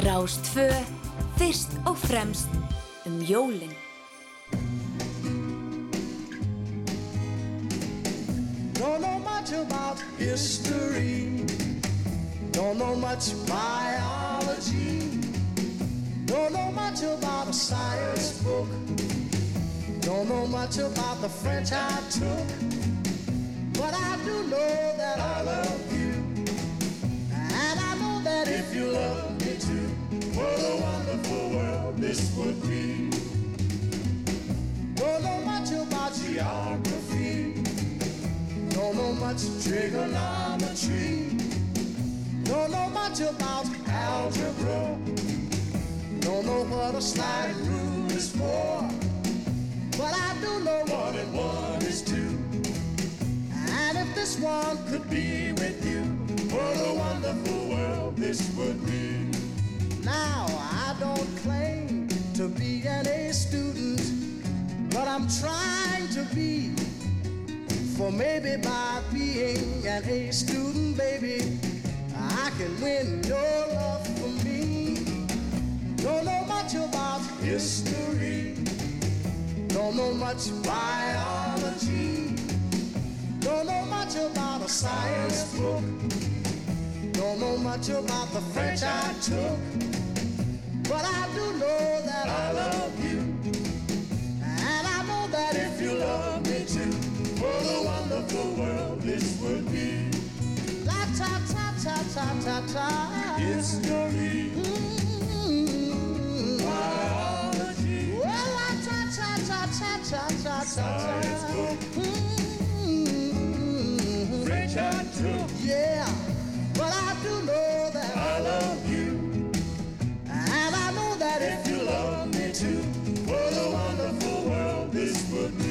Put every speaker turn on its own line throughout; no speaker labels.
Rástfö, fyrst og fremst um jólinn.
Don't know much about history. Don't know much biology. Don't know much about a science book. Don't know much about the French I took. But I do know that I love you. And I know that if you love what a wonderful world this would be. Don't know much about geography. Don't know much trigonometry. Don't know much about algebra. Don't know what a slide rule is for. But I do know one and one is two. And if this one could be with you, what a wonderful world this would be. Now, I don't claim to be an A student, but I'm trying to be. For maybe by being an A student, baby, I can win your love for me. Don't know much about history. Don't know much biology. Don't know much about a science book. Don't know much about the French I took. But I do know that I love you. And I know that if you love me too, what a wonderful world this would be. La ta ta ta ta ta ta. History. Biology. Well, la ta ta ta ta ta ta ta. Science book. French I took. Yeah. But I do know that I love you. That if you love me too, what a wonderful world this would be.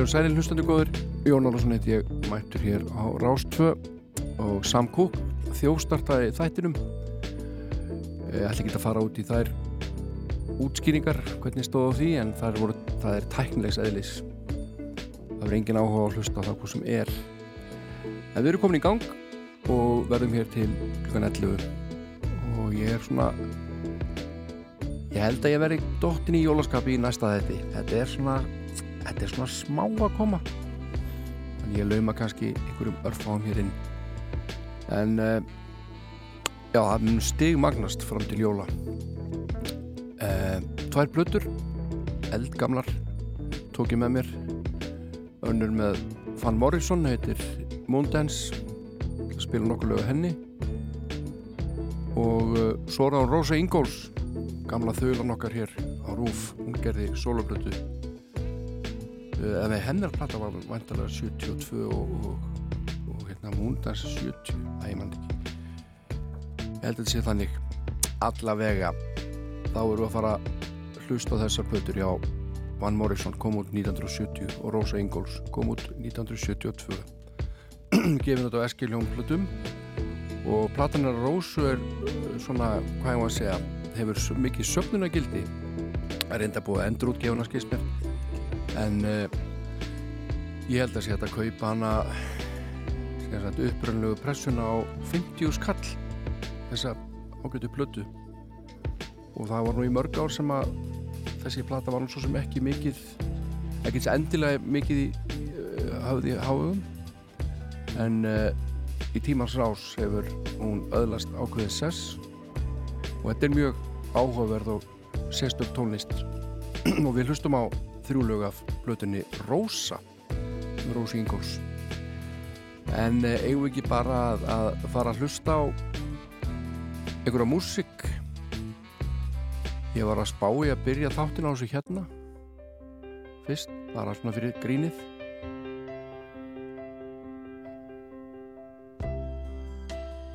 Heilur og sælir hlustandi góður, Jón Álason heiti ég mættur hér á Rástfö og Sam Cook þjóstartaði þættinum. Ég ætla ekki að fara út í þær útskýringar hvernig stóð á því en það er, er tæknilegs eðlis. Það er engin áhuga að hlusta á það hvað sem er. En við erum komin í gang og verðum hér til klukkan 11 og ég er svona ég held að ég veri dottin í jólaskapi í næsta þetti þetta er svona þetta er svona smá að koma. Þannig ég lauma kannski einhverjum örfáum hér inn. En uh, já, það mun stig magnast fram til jóla. Uh, tvær blötur eldgamlar tók ég með mér. Önnur með Van Morrison heitir Moondance. Spila nokkuð lögu henni. Og uh, svo er það Rosa Ingalls gamla þauðlan okkar hér á Rúf hún gerði soloblötu eða uh, hennar platta var vantarlega 72 og, og, og hérna múndans 70 að ég mann ekki. Ég held að þetta sé þannig. Allavega þá erum við að fara að hlusta þessar plötur. Já, Van Morrison kom út 1970 og Rosa Ingalls kom út 1972 gefin þetta á Eskiljóum plötum. Og platanar Rósu er svona, hvað ég var að segja hefur mikið söfnunagildi er reynda búið að endur útgefuna skilst mér en uh, ég held að sé að kaupa hana upprönnlegu pressuna á 50 skall þessa ágætu plötu. Og það var nú í mörg ár sem að þessi plata var nú svo sem ekki mikið ekki endilega mikið í uh, hafði háum en uh, í tímans rás hefur hún öðlast ákveðið sess. Og þetta er mjög áhugaverð og sérstök tónlist. Og við hlustum á þrjúlög af blötunni Rósa Rósi Ingóls en eh, eigum við ekki bara að, að fara að hlusta á einhverja músik ég var að spá í að byrja þáttin á þessu hérna. Fyrst, bara svona fyrir grínið.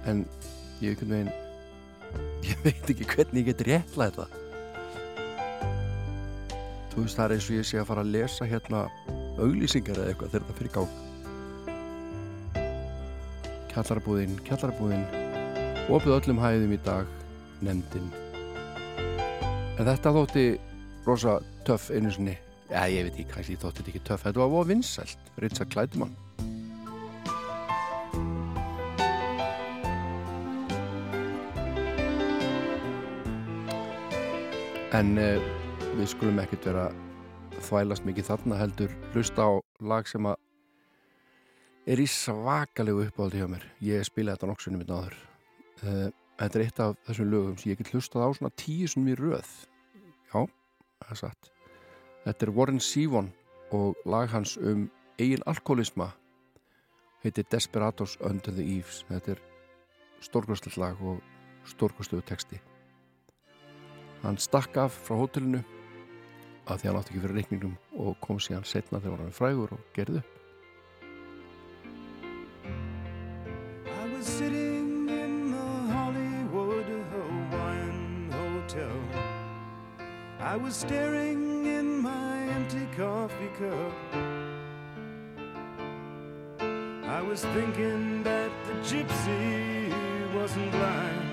En ég veginn ég veit ekki hvernig ég get réttla þetta þú veist það er eins og ég sé að fara að lesa hérna auglýsingar eða eitthvað þegar það fyrir gák kjallarabúðinn, kjallarabúðinn opið öllum hæðum í dag nefndin. En þetta þótti rosa töff einu sinni. Já ég veit ekki, kannski þótti þetta ekki töff þetta var voða vinsælt, Richard Kleidemann en uh, við skulum ekkert vera þvælast mikið þarna heldur hlusta á lag sem að er í svakalegu uppáhaldi hjá mér. Ég spila þetta nokksunum mitt náður Uh, þetta er eitt af þessum lögum sem ég get hlustað á svona tíu sem ég röð. Já, það er satt. Þetta er Warren Sívon og lag hans um eigin alkoholisma heitir Desperados Under the Eaves. Þetta er stórkostlegt lag og stórkostlegu texti. Hann stakk af frá hótelinu að því hann átti ekki fyrir reikningum og kom síðan setna þegar hann frægur og gerði upp
I was sitting in the Hollywood Hawaiian Hotel. I was staring in my empty coffee cup. I was thinking that the gypsy wasn't blind.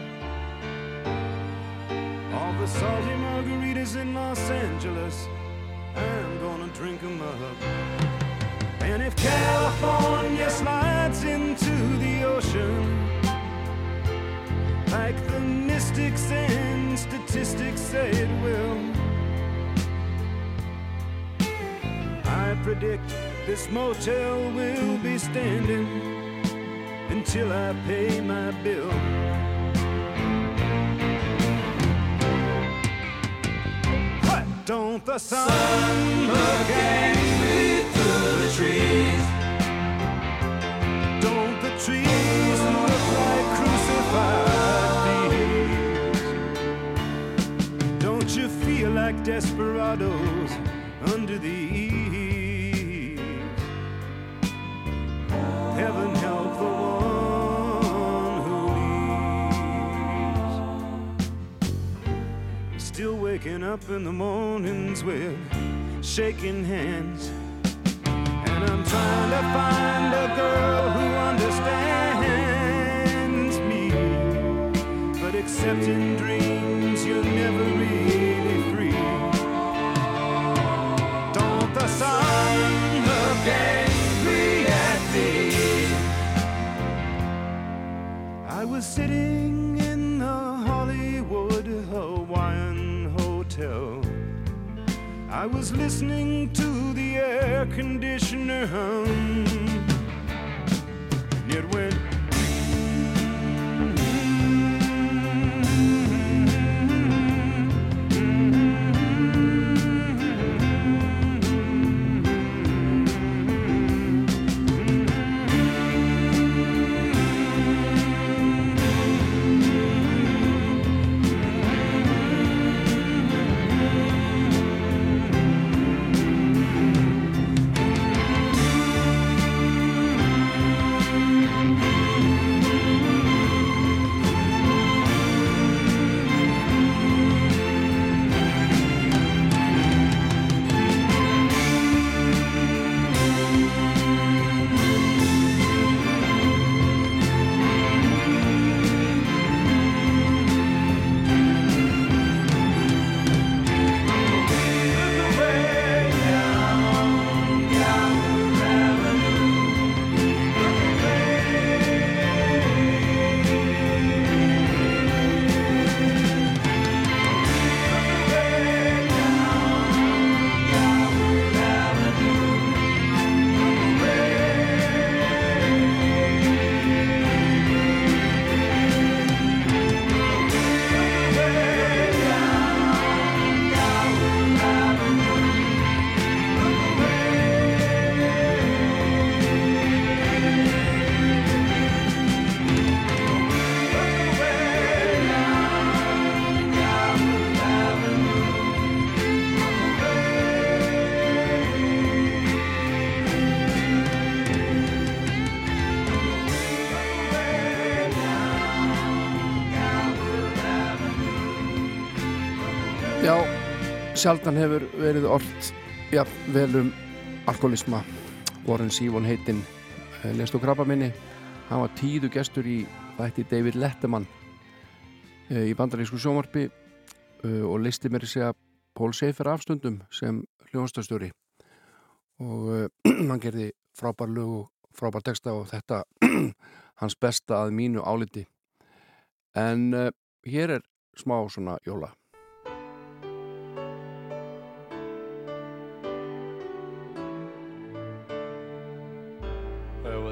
The salty margaritas in Los Angeles, I'm gonna drink 'em up. And if California slides into the ocean, like the mystics and statistics say it will, I predict this motel will be standing until I pay my bill. Don't the sun look at me through the trees? Don't the trees look like crucified thieves? Don't you feel like desperados under the eaves? Waking up in the mornings with shaking hands. And I'm trying to find a girl who understands me. But except in dreams, you're never really free. Don't the sun look angry at me? I was sitting hotel. I was listening to the air conditioner hum, it went
sjaldan hefur verið orð ja, vel um alkoholisma. Warren Sívon heitinn eh, lest og krabba minni hann var tíðu gestur í þætti David Letterman eh, í bandarísku sjómarpi eh, og listi mér að segja Pól Seifer afstundum sem hljónstastjóri og hann gerði frábær lög og frábær texta og þetta hans besta að mínu áliti. En hér er smá svona jóla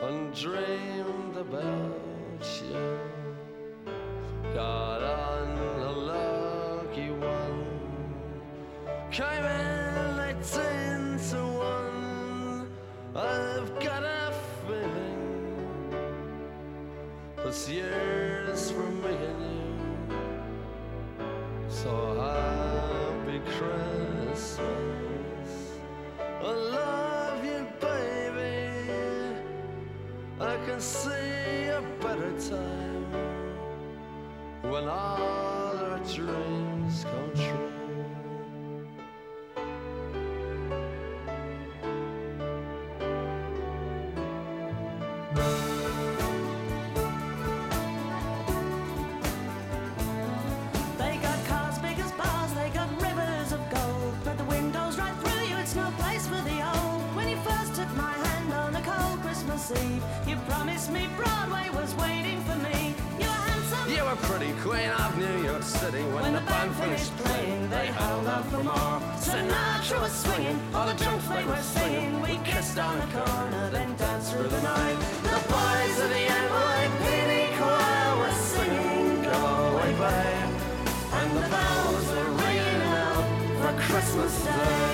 and dreamed about you. Got on a lucky one, came in eighteen to one. I've got a feeling this year's for me and you. So happy Christmas. I love I can see a better time when all our dreams
finished playing, they held out for more. Sinatra was swinging, all the drunks they were singing. We kissed on the corner, then danced through the night. The boys of the NYPD choir were singing, Go away, babe. And the bells were ringing out for Christmas Day.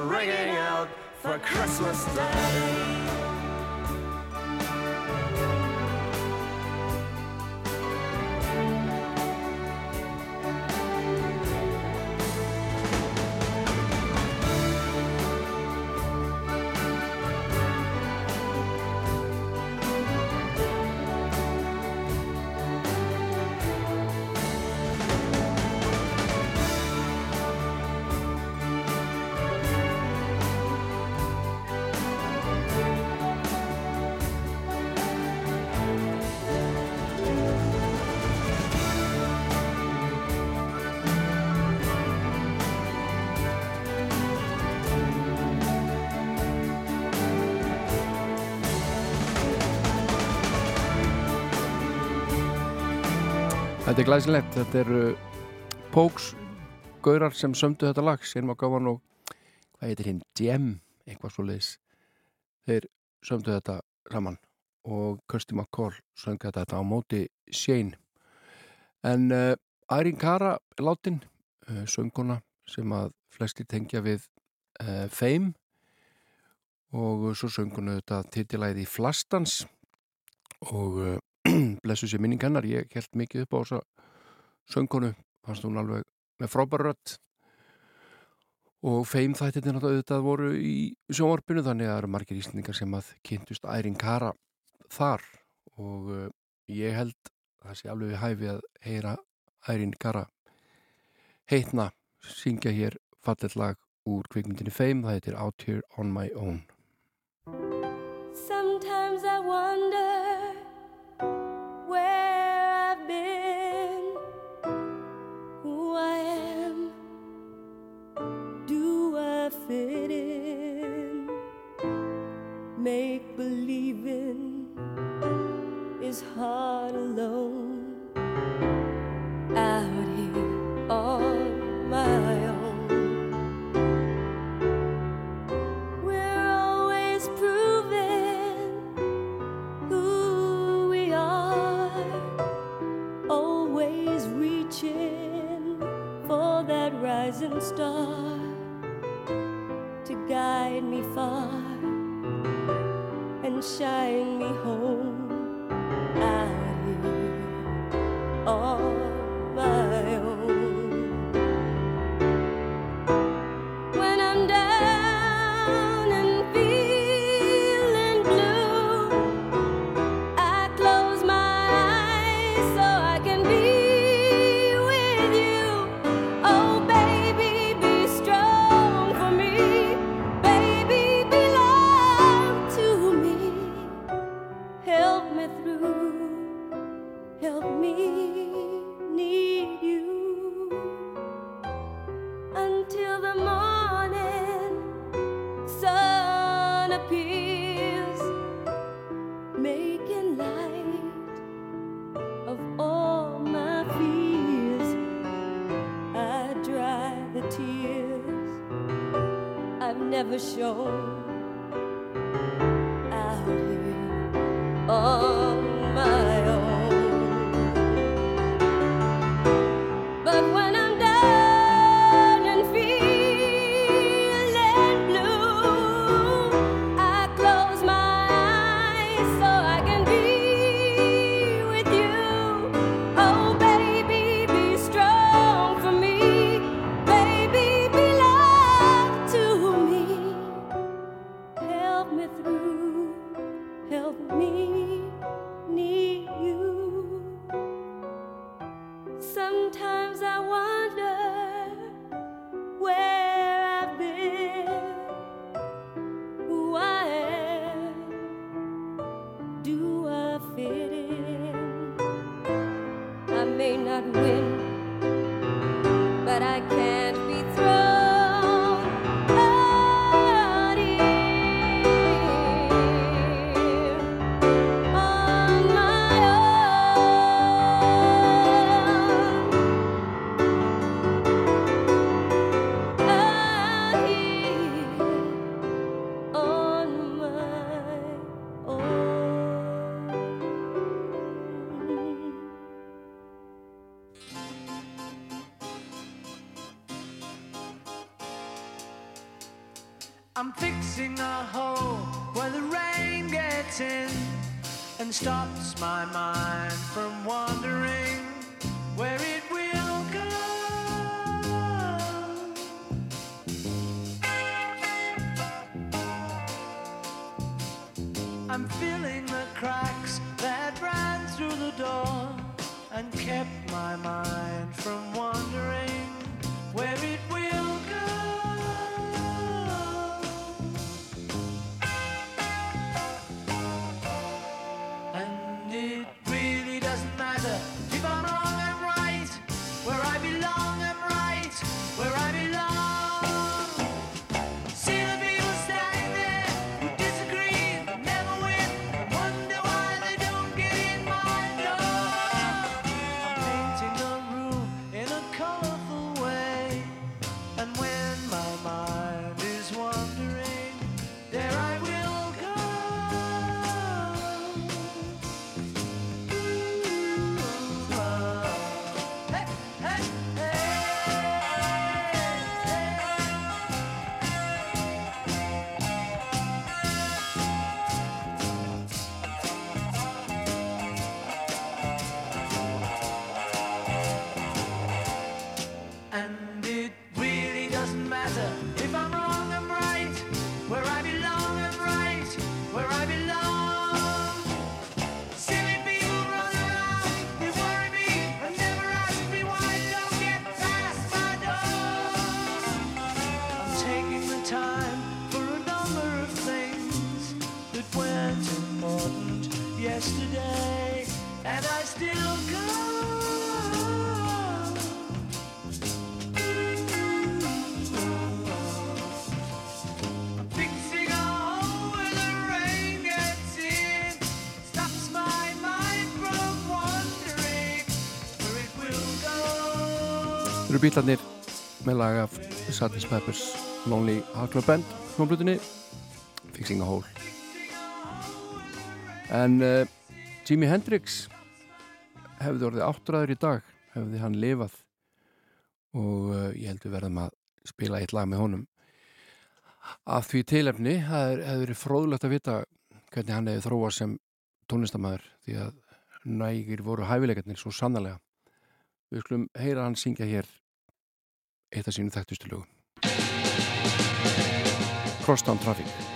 Ringing out for Christmas Day.
Þetta er glæsilegt, þetta eru Póks gaurar sem sömdu þetta lag Sérma Gávan og hvað heitir hinn, Djem, eitthvað svo leiðis þeir sömdu þetta saman og Kirsti McCall söng þetta á móti Sjæn en eh, uh, Ærin Kara látin, eh, uh, sönguna sem að flesti tengja við eh, uh, Feim og svo sönguna þetta titilæði Flastans og blessu sér minningannar, ég held mikið upp á þessa söngonu, fannst hún alveg með frábæraröld og feim þættir þetta voru í sjónvarpinu þannig að það eru margir íslendingar sem að kynntust æring kara þar. Og uh, ég held það sé alveg við hæfi að heyra æring kara heitna syngja hér fallet lag úr kvikmyndinni feim það heitir Out Here On My Own.
make believing is hard alone out here on my own. We're always proving who we are, always reaching for that rising star to guide me shine me
whole. 秀。
Þú eru bílarnir með lag af Sadness Peppers Lonely Heart Club Band hljómblutinni Fixing a Hole. En uh, Jimi Hendrix hefði orðið áttræður í dag hefði hann lifað. Og uh, ég held við verðum að spila eitt lag með honum. Af því tilefni hefur verið fróðlegt að vita hvernig hann hefði þróað sem tónlistamæður því að nægir voru hæfileikarnir svo sannlega Við skulum heyra hann syngja hér eitt af sínum þættustu lögum. Crosstown Traffic.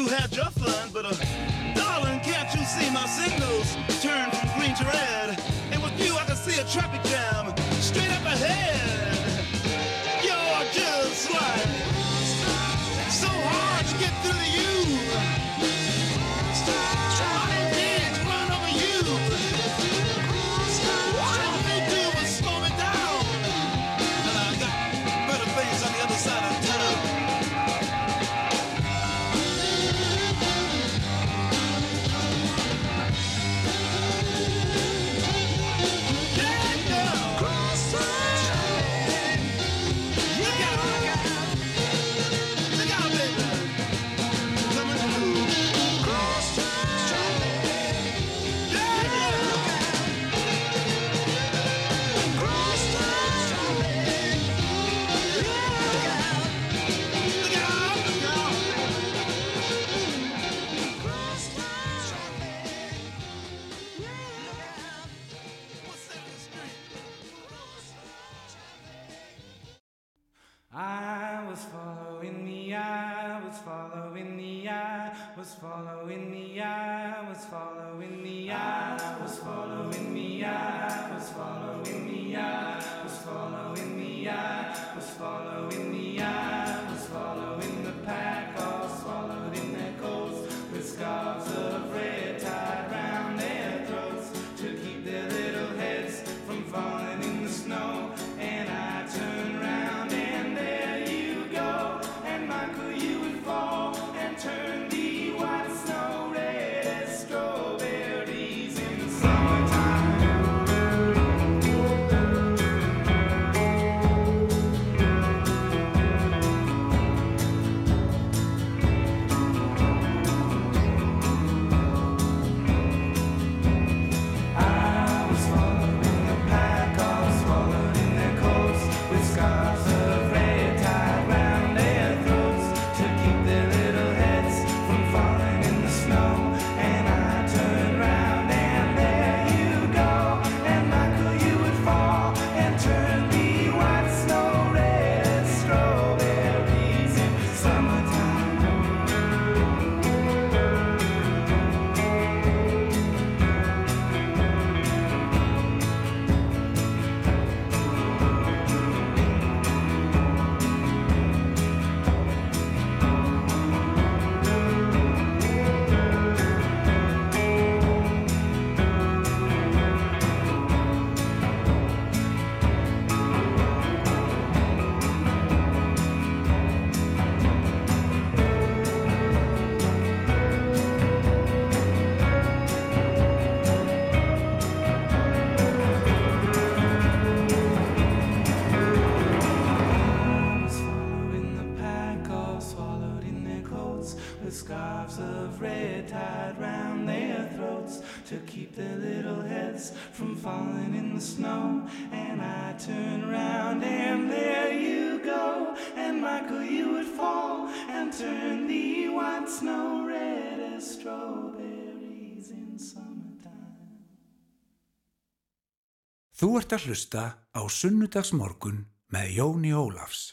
you had your fun, but uh, Was following me, I
was following me, I was following me, I was following me, I was following. And turn the white snow red as strawberries in summertime.
Þú ert að hlusta á Sunnudagsmorgun með Jóni Ólafs.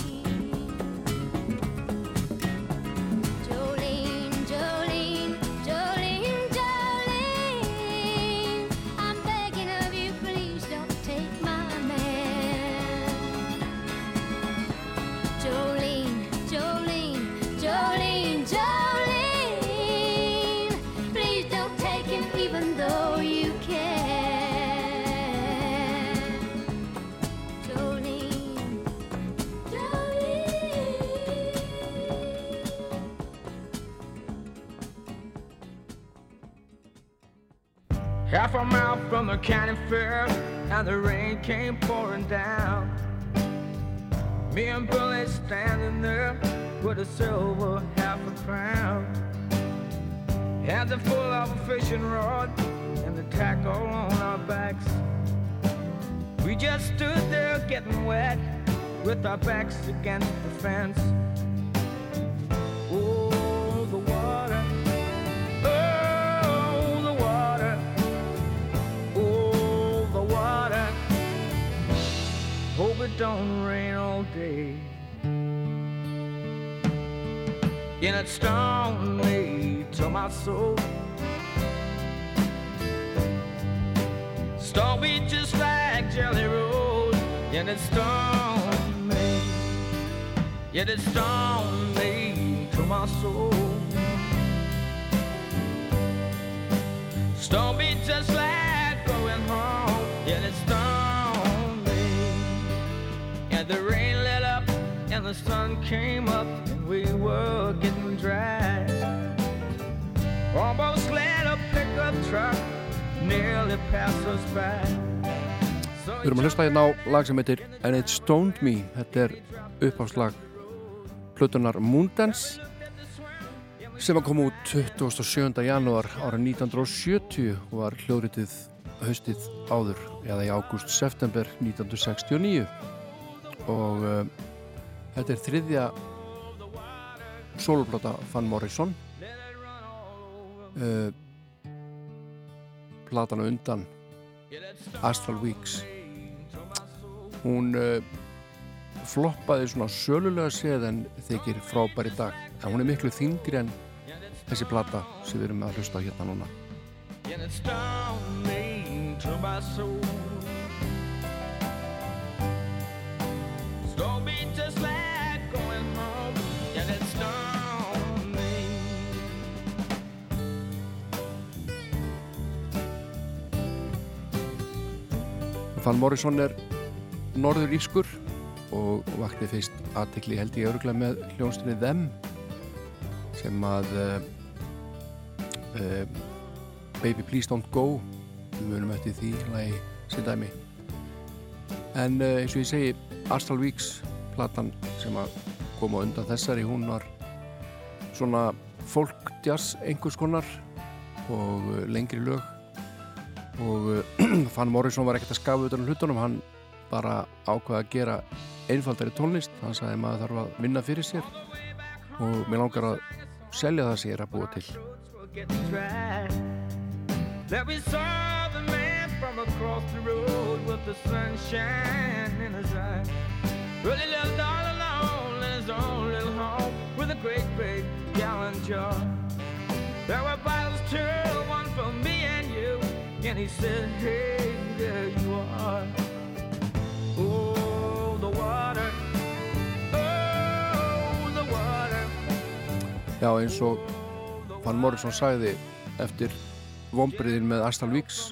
From the county fair, and the rain came pouring down. Me and Billy standing there with a silver half a crown. Hands are full of a fishing rod and the tackle on our backs. We just stood there getting wet with our backs against the fence. Don't rain all day. And it stung me to my soul. Stung me just like Jelly Roll. And it stung me. Yet it stung me to my soul. Stung me just like going home. Yet it the sun came up and we were getting dry. Almost let a pickup truck nearly pass us by.
Við erum að hlusta hérna á lag sem heitir And It Stoned Me Þetta er uppháslag Plutunar Moondance sem að koma út 27. janúar ára 1970 og var hljóðritið haustið áður eða í ágúst-september 1969 og uh, þetta er þriðja soloplata Van Morrison. Uh, platana undan Astral Weeks. Hún uh, floppaði svona sölulega séð en þykir frábær í dag. En hún er miklu þingri en þessi plata sem við erum að hlusta á hérna núna Van Morrison er norður ískur og vakti fyrst aðtekli held ég öruglega með hljónstunni Them sem að uh, uh, Baby Please Don't Go við munum eftir því lagi sem dæmi. En uh, eins og ég segi Astral Weeks platan sem að koma undan þessari hún var svona folk jazz einhvers konar og uh, lengri lög. Og uh, Van Morrison var ekkert að skafa utan á hlutunum, hann bara ákvaði að gera einfaldari tónlist. Hann sagði maður þarf að vinna fyrir sér og mér langar að selja það er að búa til
across the road with the sunshine in his eye. Really lived all alone in his own little home with a great big gallon jar. There were bottles too, one for me and you. And he said, Hey, there you are. Oh, the water. Oh, the water.
Já eins og Van Morrison sagði eftir vombriðin með Astral Weeks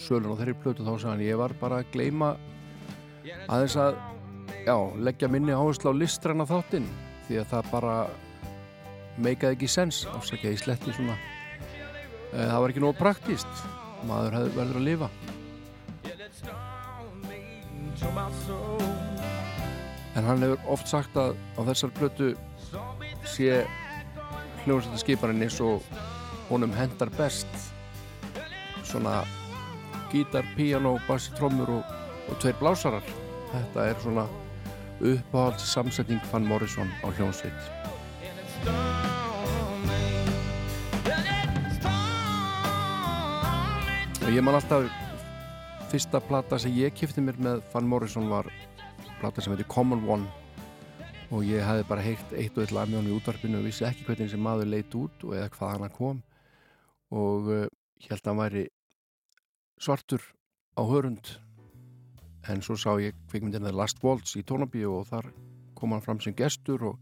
sölun á þeirri plötu þá sagði hann ég var bara að gleyma aðeins að já, leggja minni áherslu á listræna þáttinn því að það bara meikaði ekki sens afsakja í sletti svona. Eh, það var ekki nóg praktist maður hefði verður að lifa. En hann hefur oft sagt að á þessar plötu sé hljómsættaskiparinn eins og honum hendar best. Svona gítar, píano, bassi, trommur og, og tveir blásarar. Þetta er svona uppáhalds samsetning Van Morrison á hljómsveit. Og ég man alltaf fyrsta plata sem ég kifti mér með Van Morrison var plata sem heitir Common One. Og ég hefði bara heyrt eitt og eitt lag með hann í útvarpinu og vissi ekki hvernig sem maður leit út og eða hvað hann kom. Og ég held að hann væri svartur á hörund en svo sá ég kvikmyndin The Last Waltz í Tónabíu og þar kom hann fram sem gestur og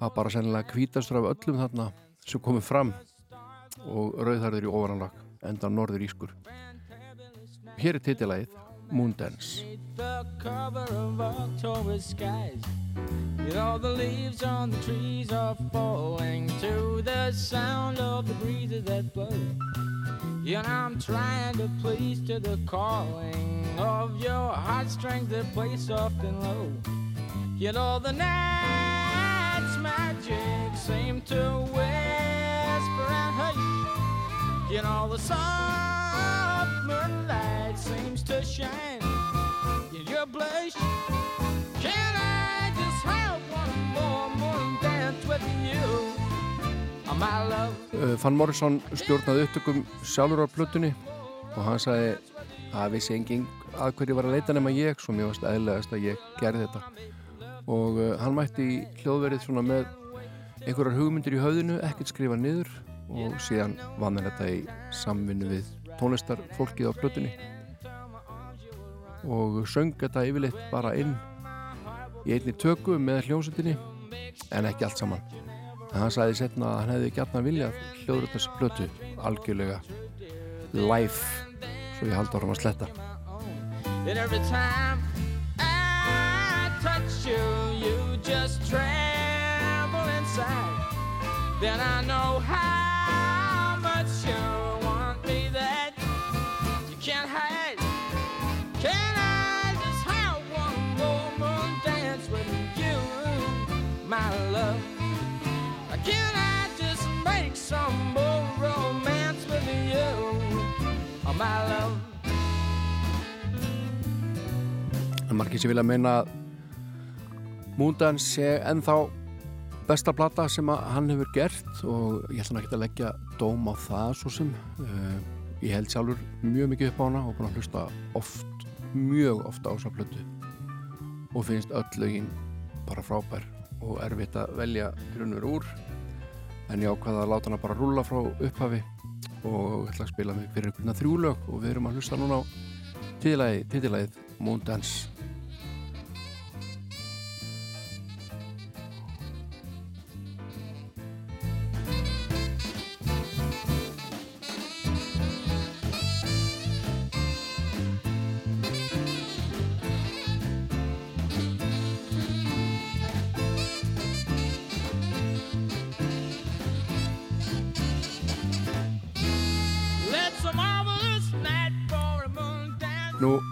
var bara sennilega kvítastur af öllum þarna sem komið fram og rauðharður í ofaranlag enda norður ískur hér er titillægið Moondance
know the leaves on the trees are falling to the sound of the breezes that blow. Know I'm trying to please to the calling of your heartstrings that play soft and low. You know the night's magic seem to whisper and hush. You know the soft moonlight seems to shine in your blush.
Uh, Van Morrison stjórnaði upptökum sjálfur á plötunni og hann sagði að vissi engin að hverju var að leita nema ég svo mjög varst eðlegast að ég gerði þetta. Og uh, hann mætti í hljóðverið svona með einhverjar hugmyndir í höfðinu, ekkert skrifa niður og síðan vann hann þetta í samvinnu við tónlistarfólkið á plötunni. Og söng þetta yfirleitt bara inn í einni tökum með hljómsveitinni en ekki allt saman en hann sagði setna að hann hefði gætna viljað hljóður þessu plötu algjörlega live svo ég haldi áram að sletta
And every time I touch you, you just tremble inside. Then I know how
en margir sem vilja meina að Moondance sé ennþá besta plata sem hann hefur gert og ég ætla ekki að leggja dóm á það svo sem. Uh, ég held sjálfur mjög mikið upp á hana og búin að hlusta oft mjög ofta á þessa plötu. Og finnst öll lögin bara frábær og erfitt að velja grunur úr. En ég ákvaða að láta hana bara rúla frá upphafi og ætla að spila mig fyrir einhverjana þrjúlög og við erum að hlusta núna á titilæðið Moon Dance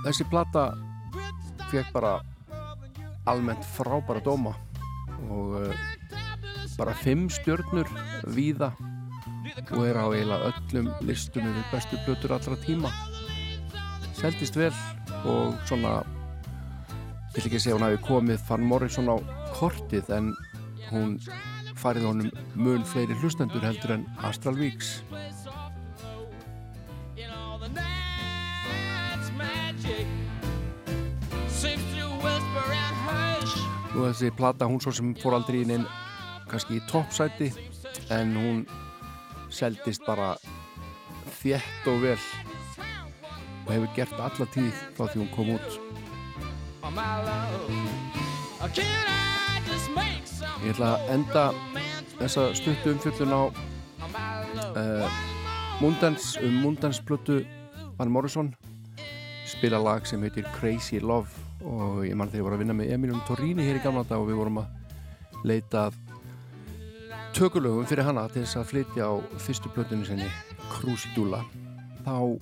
þessi plata fekk bara almennt frábæra dóma og uh, bara fimm stjörnur víða og er á eiginlega öllum listum yfir bestu blötur allra tíma. Seldist vel og svona vil ekki segja hún hafi komið Van Morrison á kortið en hún farið honum mun fleiri hlustendur heldur en Astral Weeks Nú þessi plata, hún svo sem fór aldrei inn inn kannski í toppsæti en hún seldist bara þjætt og vel og hefur gert alla tíð frá því hún kom út. Ég ætla að enda þessa stuttu umfjöldun á uh, Mundans um Mundansblötu Van Morrison. Spila lag sem heitir Crazy Love og ég mann þegar ég voru að vinna með Emilum Torrini hér í gamla dag og við vorum að leita tökulögum fyrir hana til þess að flytja á fyrstu plötunni sinni Crucidula þá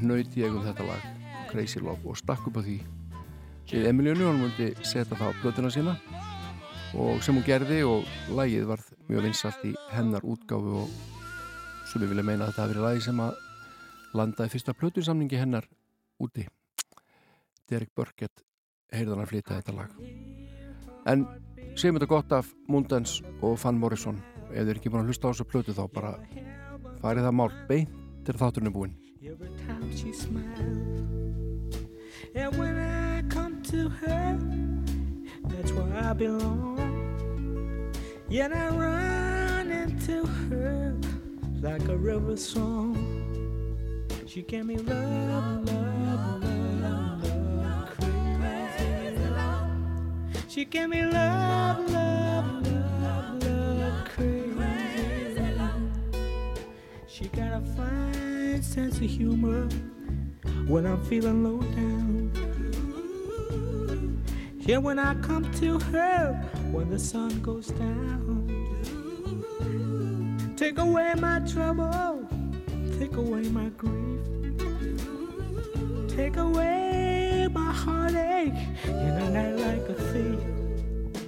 nöyti ég um þetta lag Crazy Love og stakk upp á því. Við Emilinu, hann múndi setja það á plötuna sína og sem hún gerði og lagið var mjög vinsalt í hennar útgáfu og svo við vilja meina að þetta hafi verið lagi sem að landaði fyrsta plötusamningi hennar úti Derek Burkett heyrðan að flytja þetta lag. En segjum þetta gott af Mundens og Van Morrison. Ef þið er ekki búin að hlusta á þessu plötu þá bara farið það mál beint til þátturinn er búinn.
Every time she smiles And when I come to her That's where I belong. Yet I run into her Like a river song. She gave me love, love, love, She gave me love, love, love, love Crazy She got a fine sense of humor when I'm feeling low down. Yeah, when I come to her when the sun goes down. Take away my trouble, take away my grief, take away my heartache in a like a.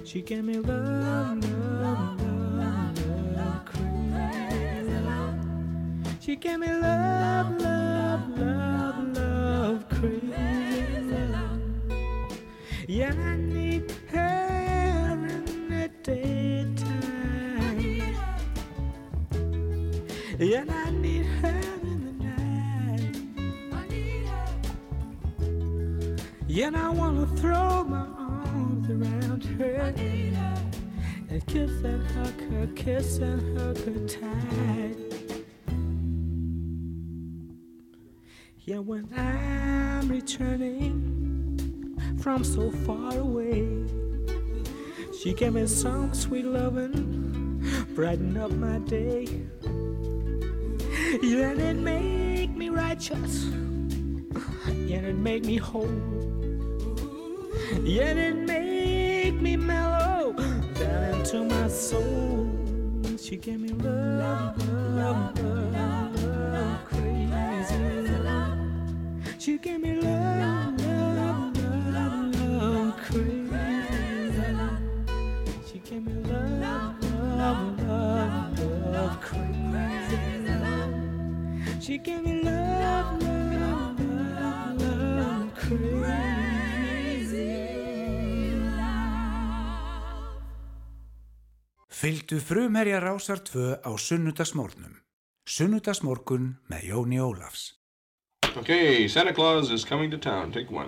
She gave me love, love, love, love, crazy love. She gave me love, love, love, love, crazy love. Yeah, I need her in the daytime. Yeah, I need her in the night. Yeah, I wanna throw kiss and hug her, kiss and hug her tight. Yeah, when I'm returning from so far away, she gave me some sweet loving, brighten up my day. Yeah, and it make me righteous, yeah, and it make me whole, yeah, it make me mellow into my soul. She gave me love, love, love, love, crazy love. She gave me love, love, love, love, crazy love. She gave me love, love, love, love, crazy love. She gave me love, love,
Fylgdu frumherja rásar tvö á sunnudasmórnum. Sunnudasmórkun með Jóni Ólafs.
Ok, Santa Claus is coming to town. Take one.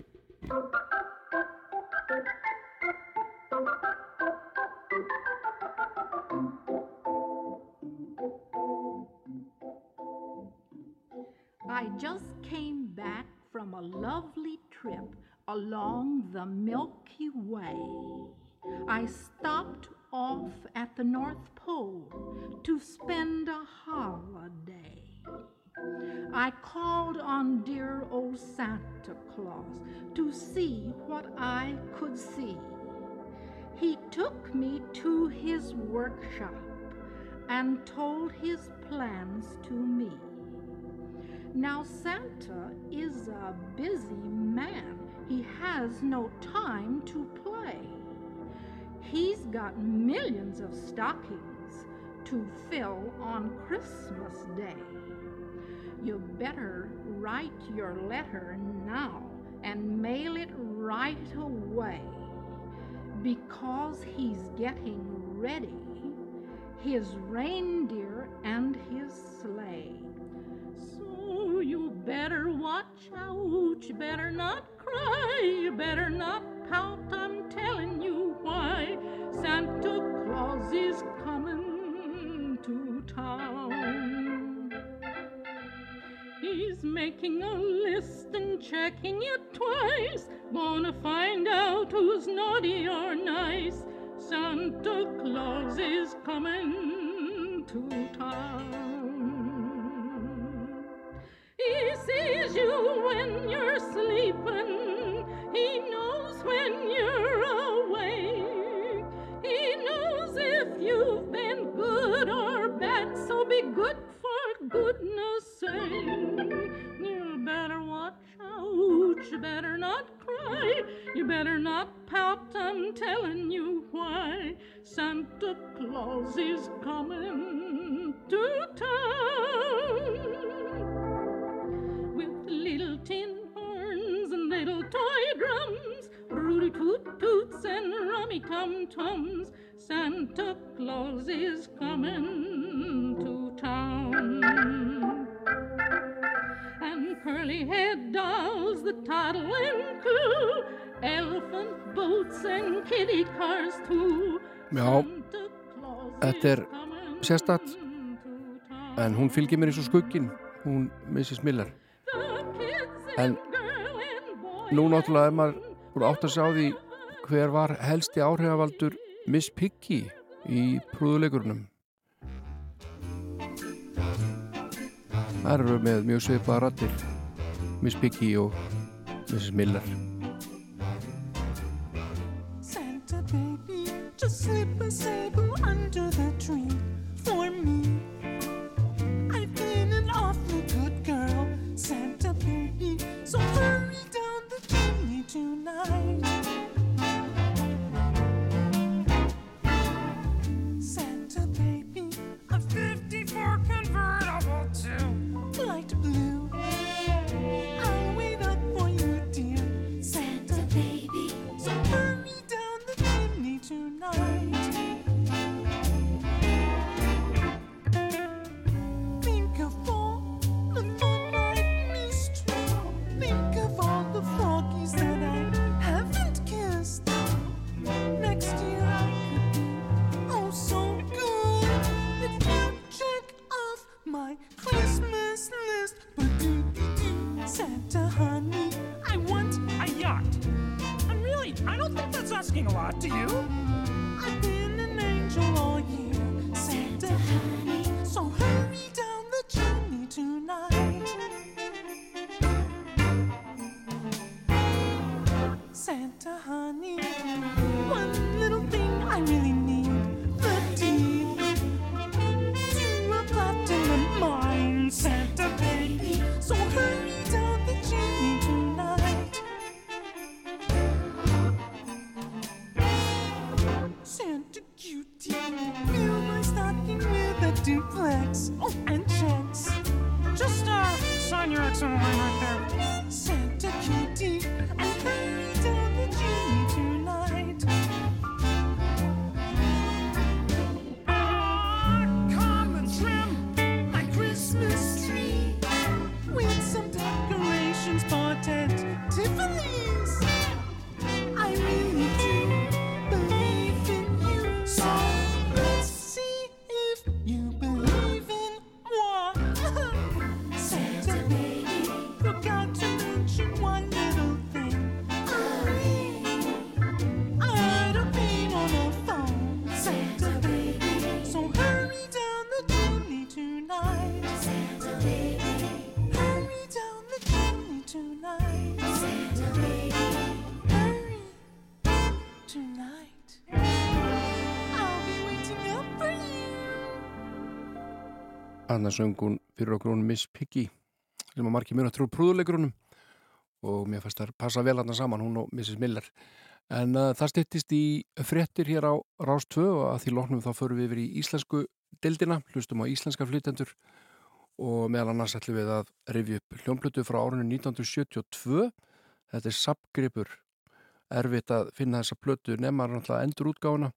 I just came back from a lovely trip along the Milky Way. I stopped off at the North Pole to spend a holiday. I called on dear old Santa Claus to see what I could see. He took me to his workshop and told his plans to me. Now, Santa is a busy man. He has no time to play. He's got millions of stockings to fill on Christmas Day. You better write your letter now and mail it right away because he's getting ready his reindeer and his sleigh. So you better watch out, you better not cry, you better not pout, I'm telling you why. Santa Claus is coming to town. He's making a list and checking it twice. Gonna find out who's naughty or nice. Santa Claus is coming to town. He sees you when you're sleeping. To town. With little tin little toy drums, rooty toot toots and rummy tum tums. Santa Claus is coming to town. And curly head dolls that toddle and coo, elephant boats and kitty cars too.
Já, þetta er sérstatt en hún fylgir mér eins og skuggin hún Mrs. Miller en nú náttúrulega er maður úr átt að sjá því hver var helsti áhrifavaldur Miss Piggy í prúðuleikurunum Það eru með mjög svipaða rattir Miss Piggy og Mrs. Miller
Santa baby, just slip a sable
Þannig söng hún fyrir okkur hún Miss Piggy sem að margir mjög trú prúðuleikurunum og mér fannst það passa vel hann saman hún og Mrs. Miller. En uh, það styttist í frettir hér á Rás 2 og að því loknum þá förum við yfir í íslensku dildina, hlustum á íslenska flytendur og meðal annars ætlum við að rifja upp hljómblötu frá árunni 1972 þetta er sapgripur erfitt að finna þessa blötu nefnar náttúrulega endur útgáfuna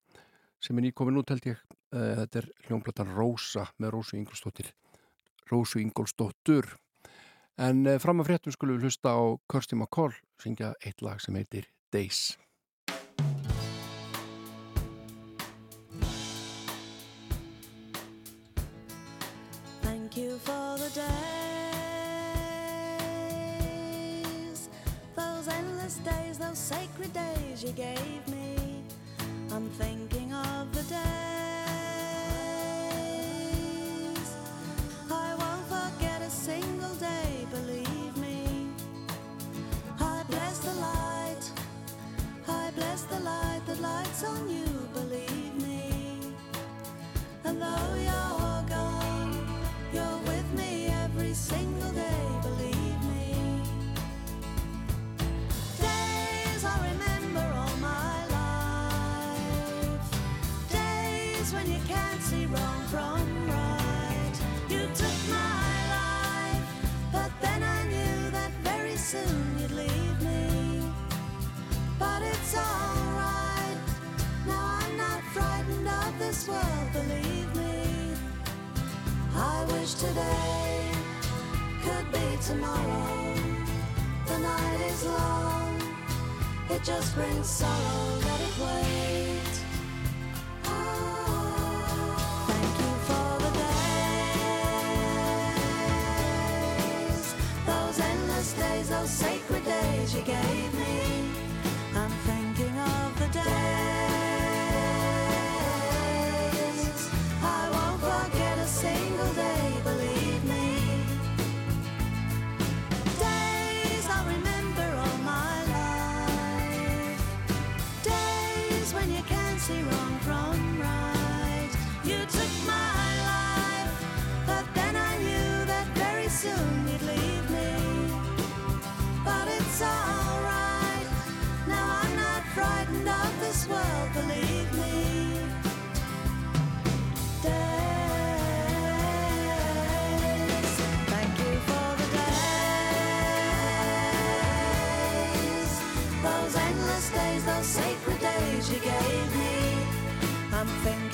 sem er nýkomin út held ég þetta er hljómblötan Rósa með Rósu Ingolstóttir Rósu Ingolstóttur en uh, fram að fréttum skulum við hlusta á Kirsty McCall syngja eitt lag sem heitir Days
Thank you for the days, those endless days, those sacred days you gave me. I'm thinking of the days. On you, this world, believe me. I wish today could be tomorrow. The night is long, it just brings sorrow. Let it wait.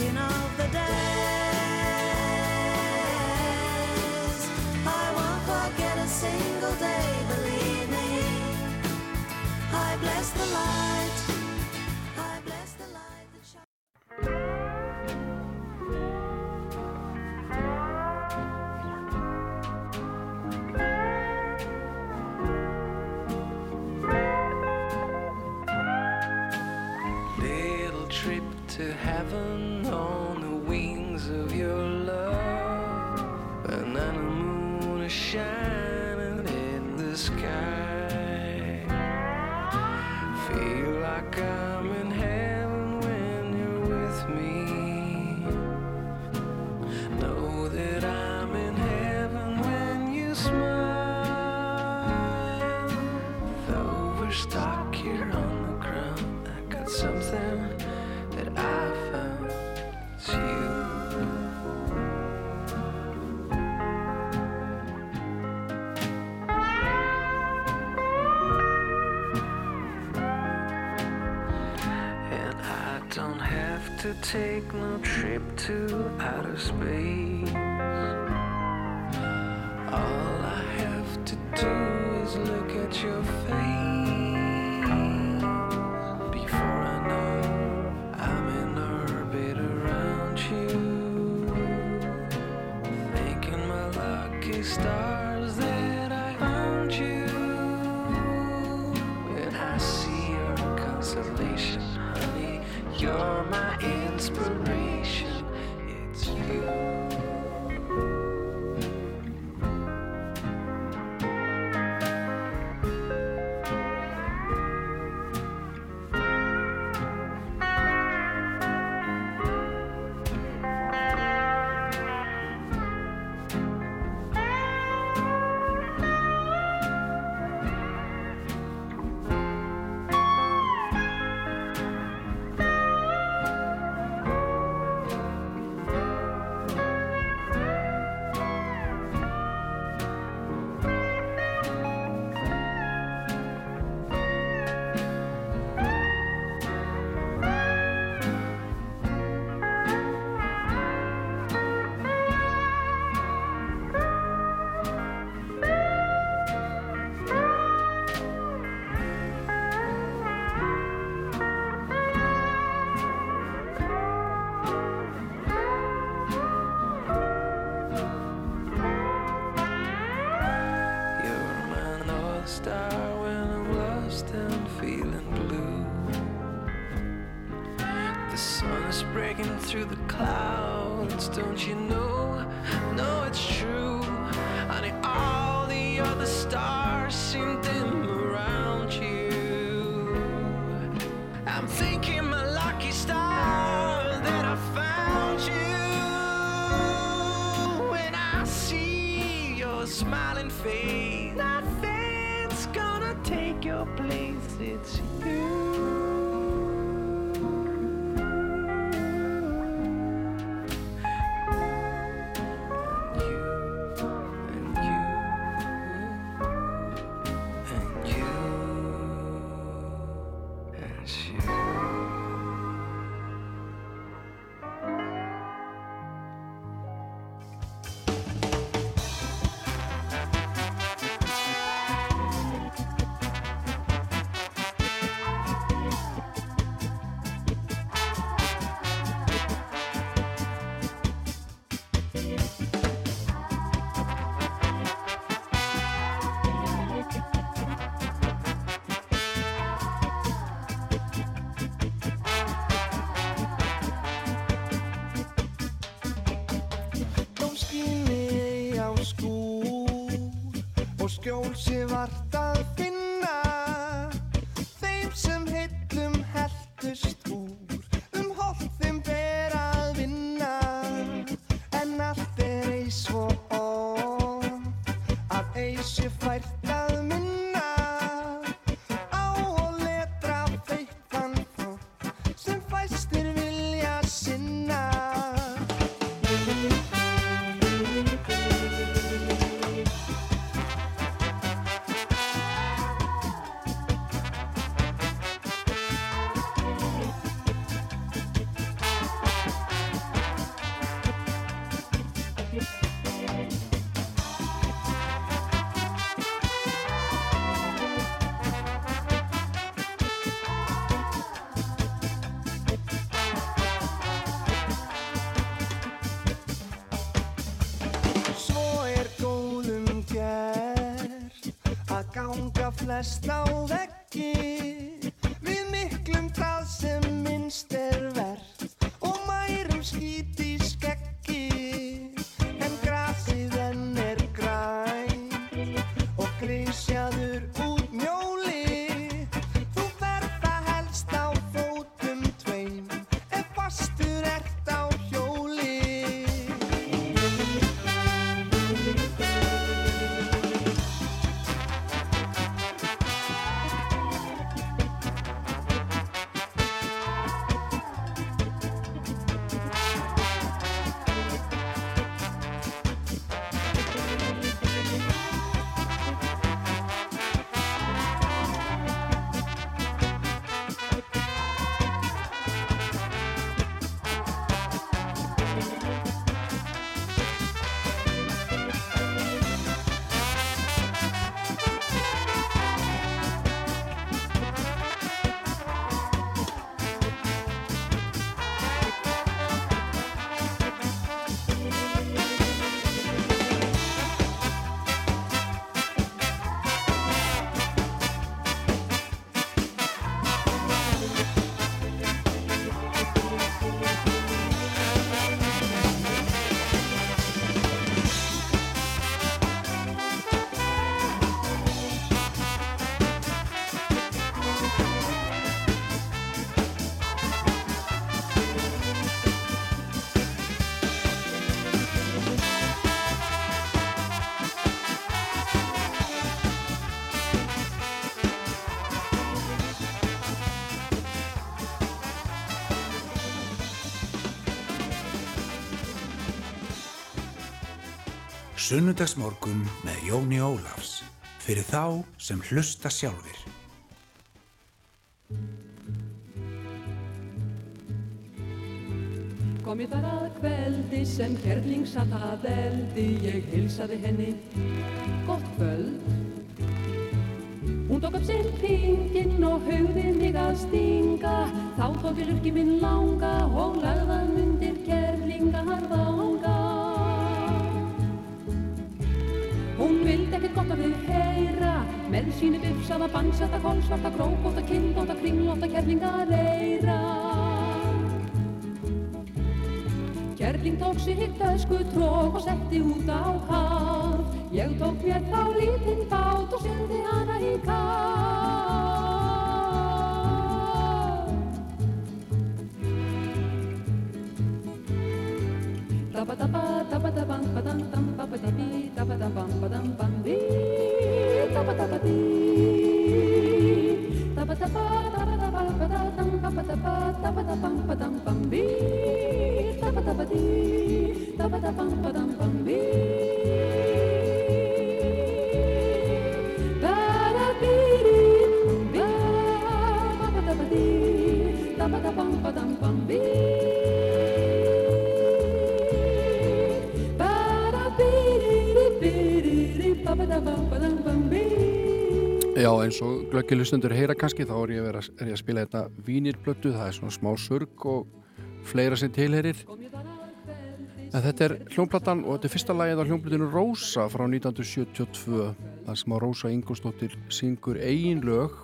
Of the days. I won't forget a single day, believe me. I bless the light.
Space. All I have to do is look at your face. Before I know I'm in orbit around you. Thanking my lucky stars
til að slá vekk
Sunnudagsmorgum með Jóni Ólafs fyrir þá sem hlusta sjálfur.
Kom ég þar að kveldi sem gerling satt að eldi, ég hilsaði henni, gott kvöld. Hún tók upp sér pingin og haugði mig að stinga, þá tók ég lurki minn langa, Með sínu bifsaða, bansetta, kólsvarta, krókóta, kindóta, kringlóta, kerlinga reyra Kerling tók sig tösku trók og setti út á haf Ég tók mér þá lítinn bát og sendi hana í kaf Dabba-dabba, dabba-dabbam, badam-dam, babba-dabbi, dabba-dabbam, badam-bam, bi, dabba-dabba-di. Dabba-dabba, dabba-dabba, badam, babba-dabba, Bye.
Já, eins og glöggilustundur heyra kannski, þá er ég vera, er ég að spila þetta vínirblötu, það er svona smá surg og fleira sem tilherir. En þetta er hljómplatan og þetta er fyrsta lagið á hljómplutinu Rósa frá 1972, þar sem á Rósa Ingolstóttir syngur eigin lög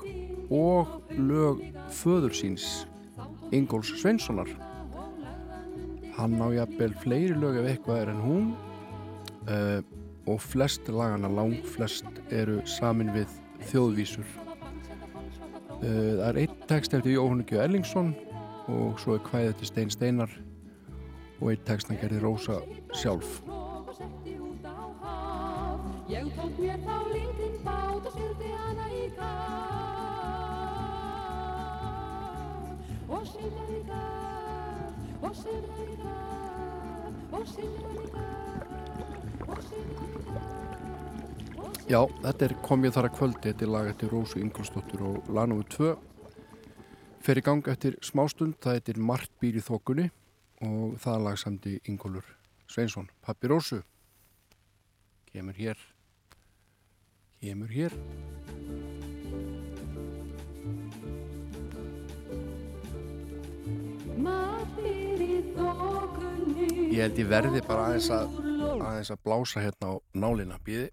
og lög föður síns, Ingols Sveinssonar. Hann á jafnvel fleiri lög ef eitthvað er en hún uh, og flest lagana, lang flest, eru samin við þjóðvísur. Uh, það er einn text eftir Jóhann Gjö Ellingsson og svo er kvæðið til Stein Steinar og einn text hann gerði Rósa sjálf.
Ég tók mér þá lítinn bát og syldi hana í kaf Og syldi í kaf Og syldi í kaf Og syldi í kaf Og syldi í kaf
Já, þetta er Kom ég þar að kvöldi, þetta er lag eftir Rósu Ingolsdóttur og nr. 2 fer í gang eftir smástund, það heitir Mart býr í þokunni og það lag samdi Ingólfur Sveinsson, pappi Rósu kemur hér kemur hér.
Í
Ég held ég verði bara aðeins að aðeins að blása hérna á nálina. Býði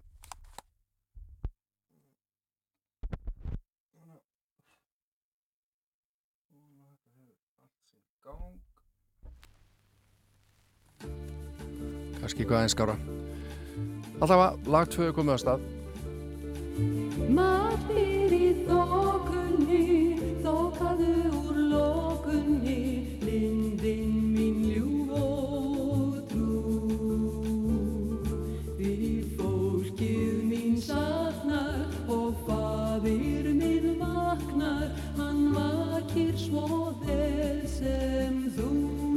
kannski eitthvað aðeins skára Alltaf að lag 2 er komið á stað.
Maður í þokunni Þokaðu úr lokunni Lindin mín ljúf og trú. Því fólkið mín saknar Og faðir minn vaknar Hann vakir svo vel sem þú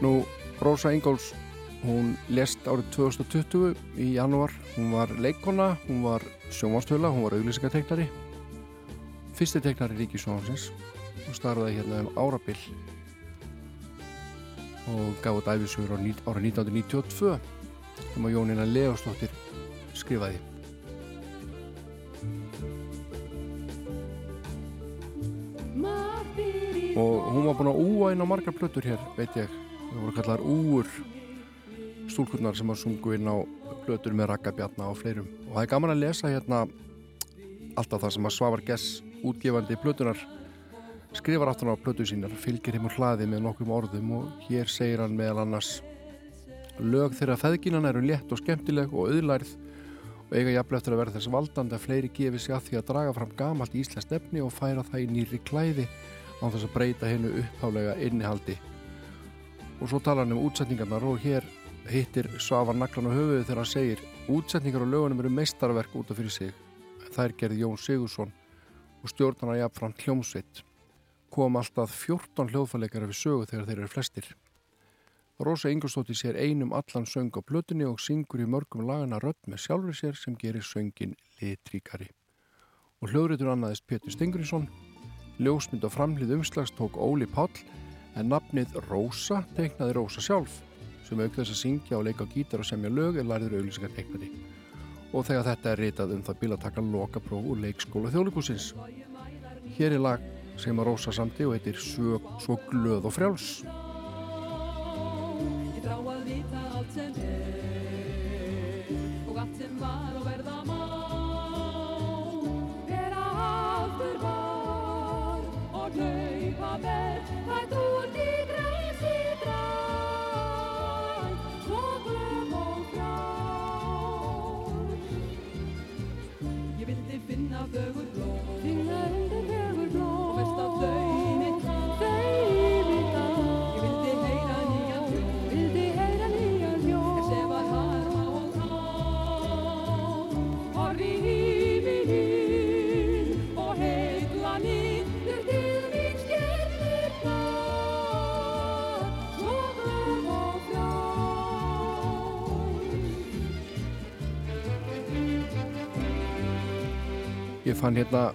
Nú, Rósa Ingóls, hún lest árið 2020 í janúar. Hún var leikona, hún var sjónvástöla, hún var auglýsingateiknari. Fyrsti teiknari Ríkisjónvansins og starfaði hérna um árabil og gaf út æfisugur árið 1992 sem að Jónina Leostóttir skrifaði. Og hún var búin að úa inn á margar plötur hér, veit ég. Það voru kallar úr stúlkurnar sem að sungu inn á plötur með rakkabjarna og fleirum. Og það er gaman að lesa hérna alltaf það sem að Svavar Gess, útgefandi plötunar, skrifar aftan á plötu sínar, fylgir heim úr hlaði með nokkrum orðum og hér segir hann meðal annars Lög þeirra feðginan eru létt og skemmtileg og auðlærið og eiga jafnlega eftir að vera þess valdandi að fleiri gefi sig að því að draga fram gamalt íslensk nefni og færa það í nýri klæði á þess að breyta hennu upphálega innihaldi og svo tala hann um útsetningarnar og hér hittir Svavar naglan á höfuðu þegar hann segir útsetningar á lögunum eru meistarverk út af fyrir sig. Þær gerði Jón Sigursson og stjórnana jafnframt hljómsveit. Kom alltaf 14 hljóðfæleikar við sögu þegar þeir eru flestir. Rósa Ingolstóttir sér einum allan söng á plötunni og syngur í mörgum lagana rödd með sjálfur sér sem gerir söngin litríkari. Og hljóðritur annaðist Pétur Stengurinsson ljósmynd og framhlið umslags tók Óli Páll en nafnið Rósa teiknaði Rósa sjálf sem auk þess að syngja og leika á gítar og semja lög er lærður auglýsingar teiknari. Og þegar þetta er ritað um það bíl að taka lokapróf úr leikskóla þjóðlíkusins Hér er lag sem að Rósa samti og heitir Svo, svo glöð og frjáls.
Vita allt sem er og allt sem var og verða má. Vera aftur var og hlaupa vel rætt út í græs í Ég
fann hérna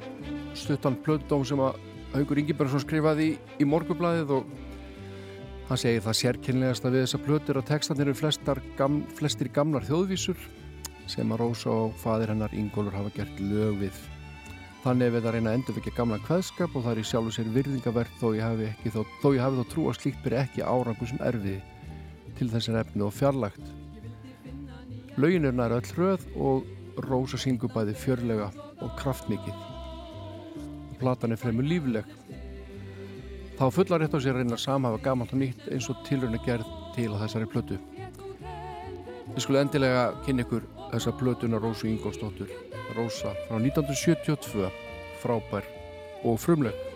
stuttan plöddóm sem að Haugur Ingibergsson skrifaði í, í morgublaðið og hann segir það sérkynlegasta við þessa plötur að textanir eru gam, flestir gamlar þjóðvísur sem að Rósa og fadir hennar Ingólfur hafa gert lög við. Þannig við að reyna að endurvekja gamla kveðskap og það er í sjálfu sér virðingavert þó ég hafi, ekki, þó, þó ég hafi þó trú að slíkt byrja ekki árangu sem erfiði til þessar efni og fjarlagt. Lögin er öll röð og Rósa syngur bæði fjörlega og kraftmikið. Platan er fremur lífleg. Þá fullar rétt á sér reyna að samhafa gamalt og nýtt eins og tilröðin er gerð til að þessari plötu. Við skulum endilega kynna ykkur þessa plötuna Rósu Ingolstóttur. Rósa frá 1972, frábær og frumleg.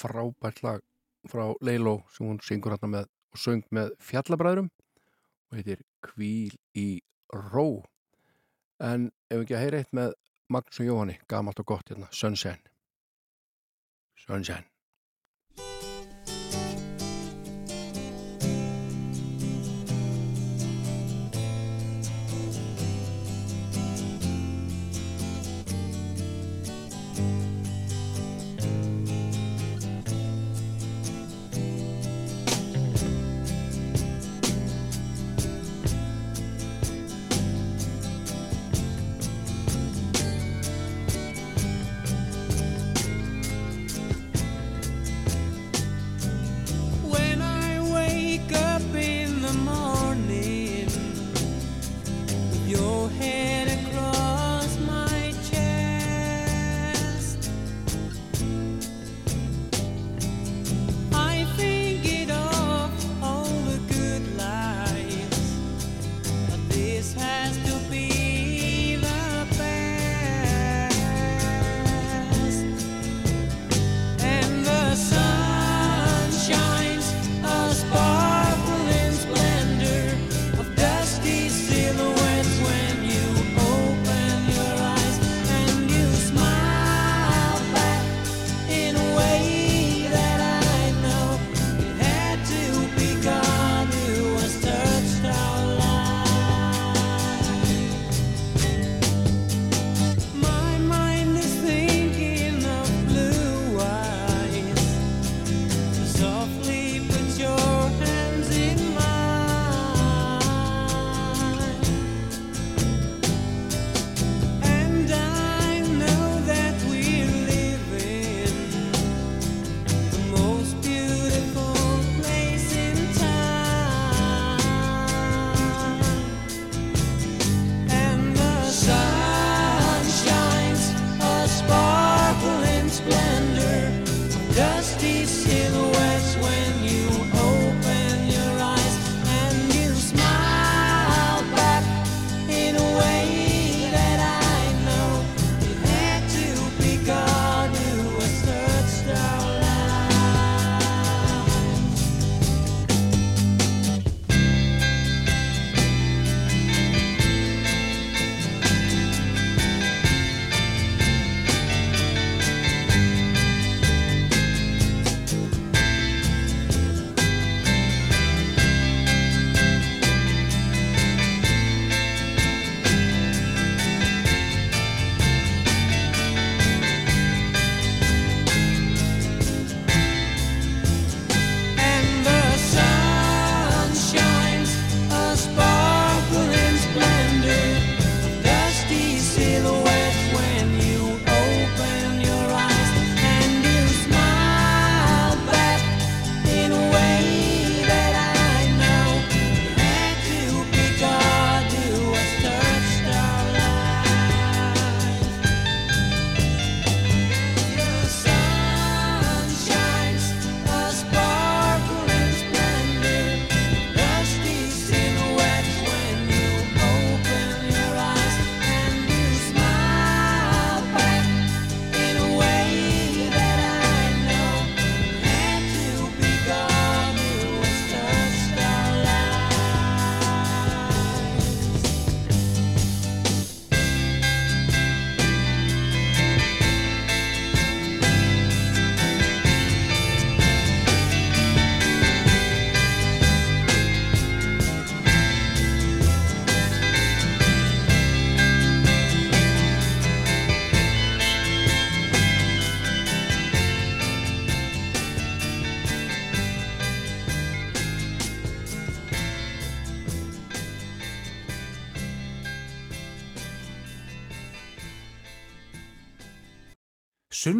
frábært lag frá Leilo sem hún syngur hérna með og söng með fjallabræðurum og heitir Kvíl í ró. En ef ekki að heyra eitt með Magnús og Jóhanni, gamalt og gott hérna, Sunshine. Sunshine.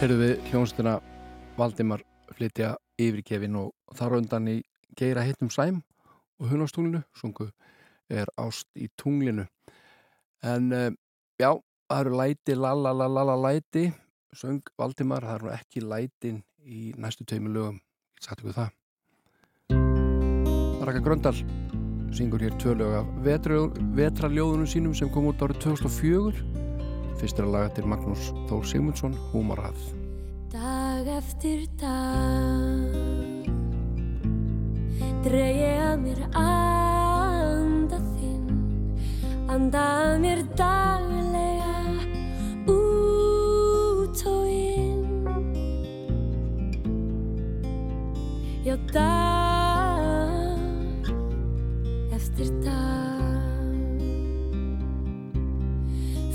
Herðu við hljónstina Valdimar flytja yfirgefin og þar undan í geira hittum sæm og hunastúlinu sungu er ást í tunglinu. En uh, já, það eru læti lalalala læti söng Valdimar, það eru ekki lætin í næstu tveimur lögum. Sagt ykkur það. Raka Gröndal syngur hér tvö lög af vetraljóðunum sínum sem kom út árið 2004 fyrst er að laga til Magnús Þór Sigmundsson Húmarað
Dag eftir dag Dreg ég að mér anda þinn Anda að mér daglega Út og inn. Já, dag eftir dag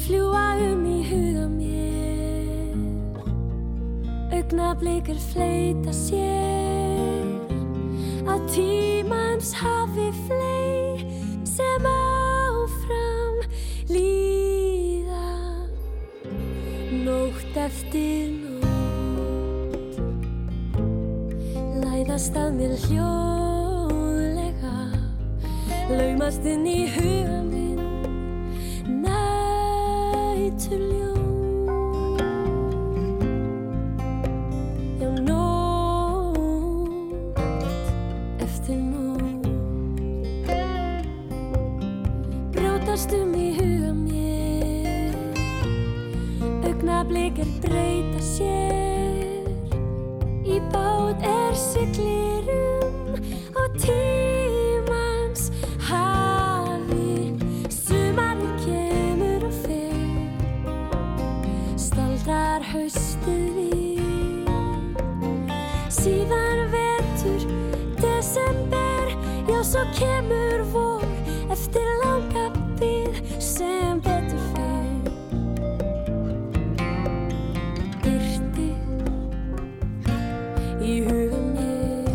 Fljúa um í huga mér. Augnablikar fleita sér. Á tímans hafi flei Sem áfram líða. Nótt eftir nótt Læðast að mér hljóðlega. Laumast inn í huga minn Næturljón breyta sér. Í bát er siglir um og tímans svo kemur vor Eftir langa bíð sem betur fer. Byrti í huga mér.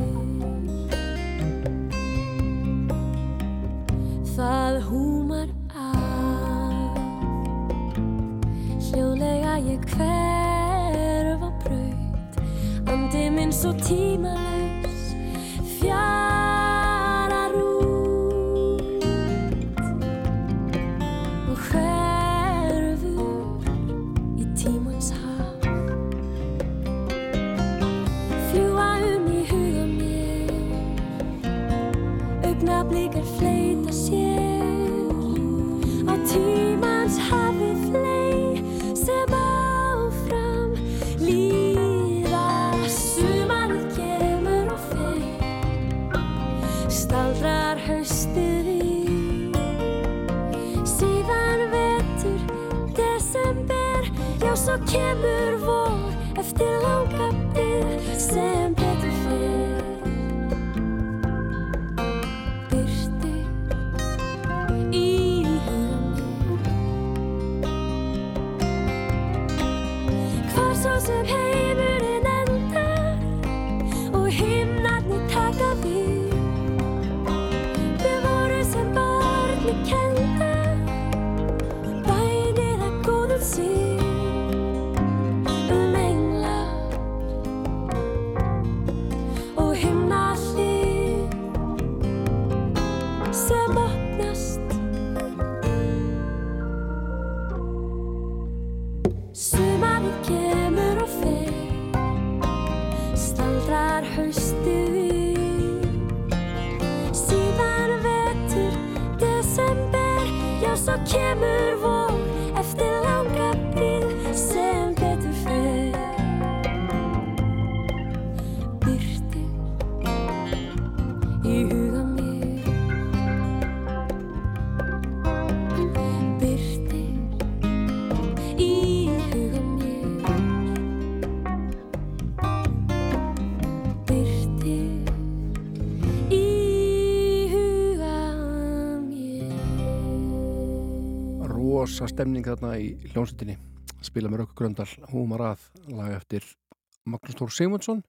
Það húmar af Hljóðlega ég hverf á braut. Andi minn svo tímalaus
stemning þarna í hljómsveitinni. Spila með Rökk Gröndal, Húmar að lag eftir Magnús Tór Sigmundsson.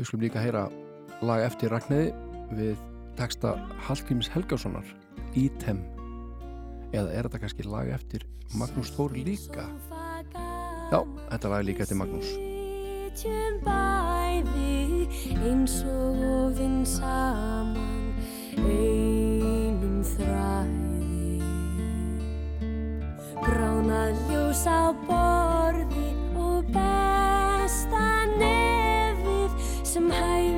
Við skulum líka heyra lag eftir Ragnæði við texta Hallgríms Helgarssonar Ítem. Eða er þetta kannski lag eftir Magnús Tór líka? Já, þetta lag er líka eftir Magnús.
Ítjum bæði eins og ofinn saman einum þræð Bráðnað ljús á borði og besta nefið sem hæg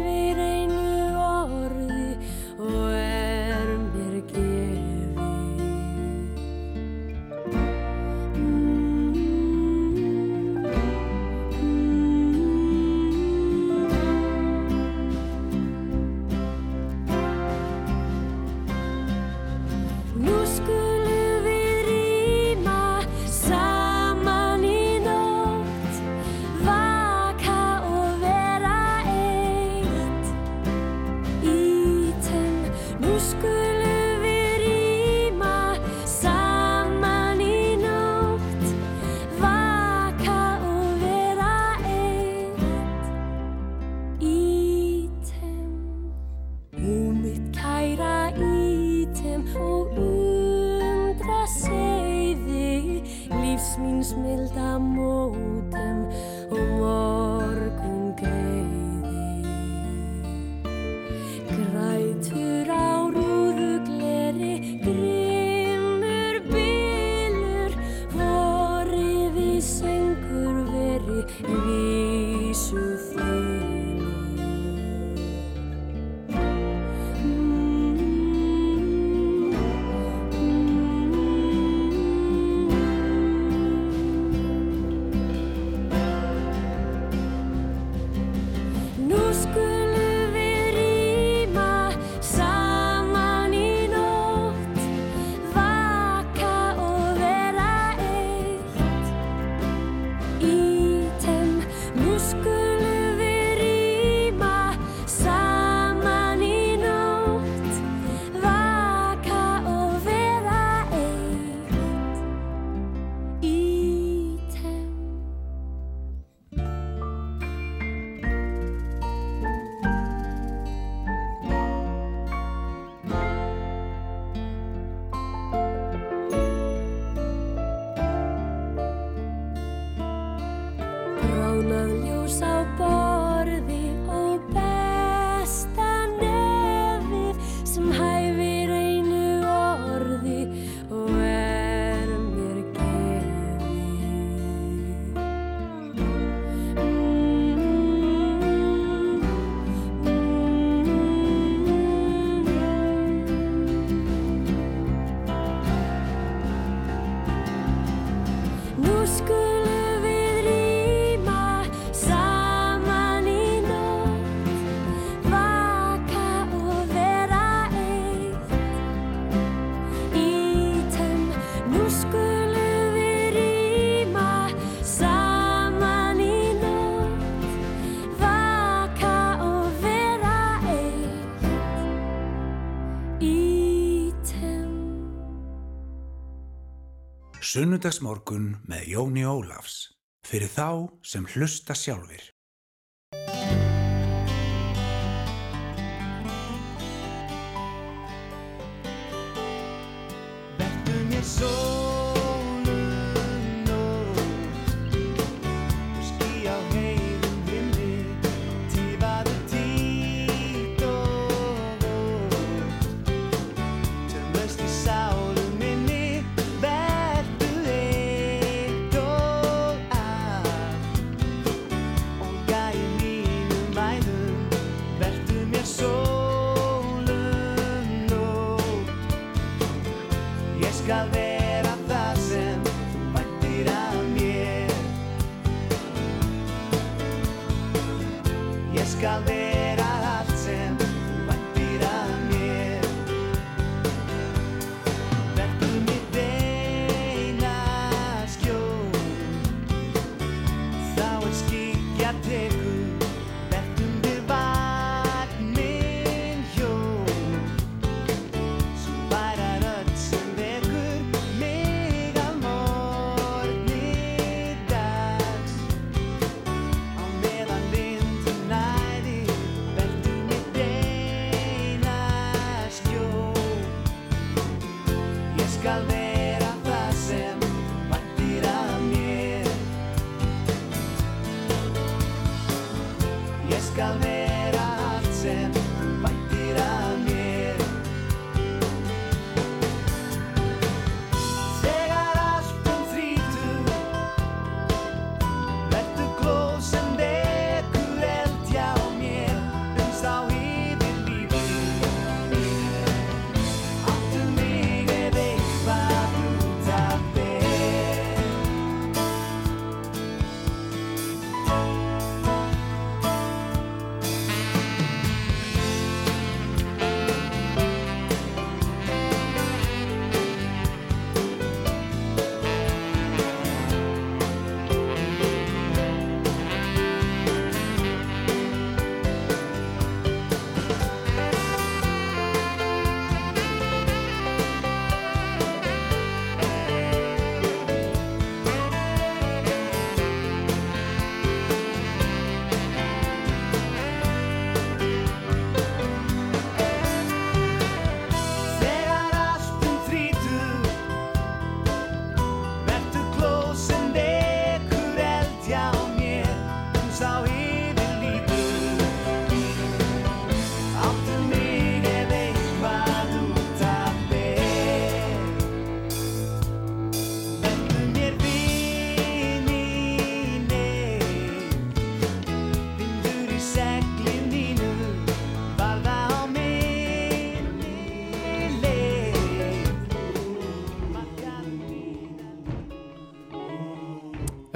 Sunnudagsmorgun með Jóni Ólafs. Fyrir þá sem hlusta sjálfur.
Verður mér svo fiscal de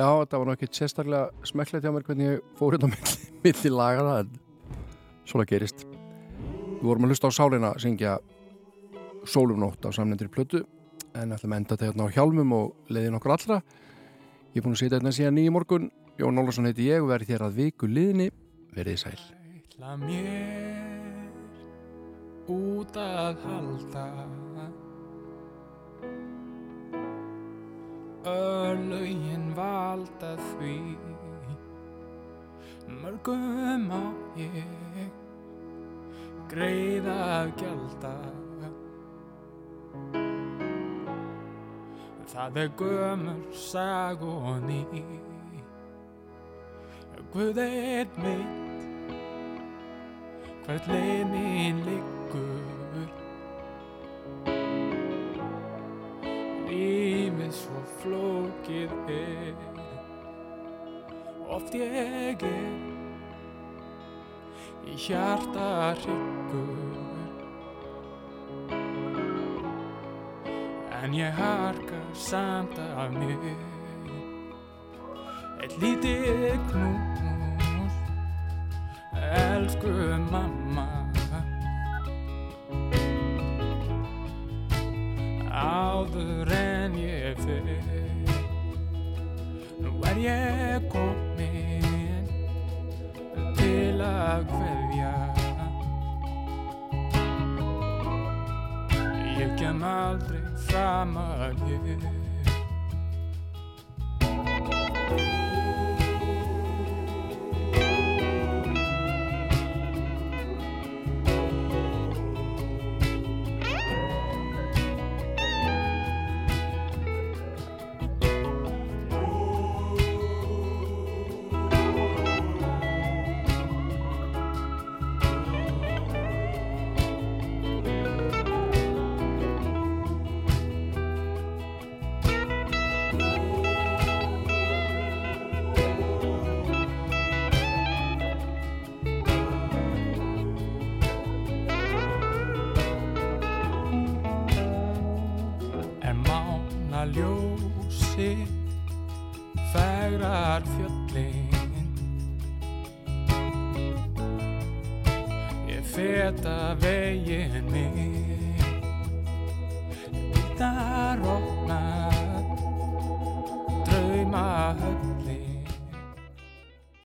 Já, þetta var nú ekki sérstaklega smekklegt hjá mér hvernig ég fór hérna milli, milli lagana en svona gerist. Við vorum að hlusta á Sálina að syngja Sólumnótt á samnendri plötu en ætlum að enda þetta hérna á hjálmum og leiðin okkur allra. Ég er búin að sitja hérna síðan nýjum morgun. Jón Ólarsson heiti ég og verði hér að viku liðinni. Verðið sæl.
ætla mér út að halda Örlögin valda því. Mörgum á ég greiða gjalda. Það er gömur sag og ný Guð eitt mitt hvert leið mín liggur Lífið svo flókið er. Oft ég er í hjarta hryggur. En ég harka samt af mér. Eitt lítið knús. Elsku mamma Áður en ég fer Nú er ég komin Til að kveðja. Ég kem aldrei fram að ég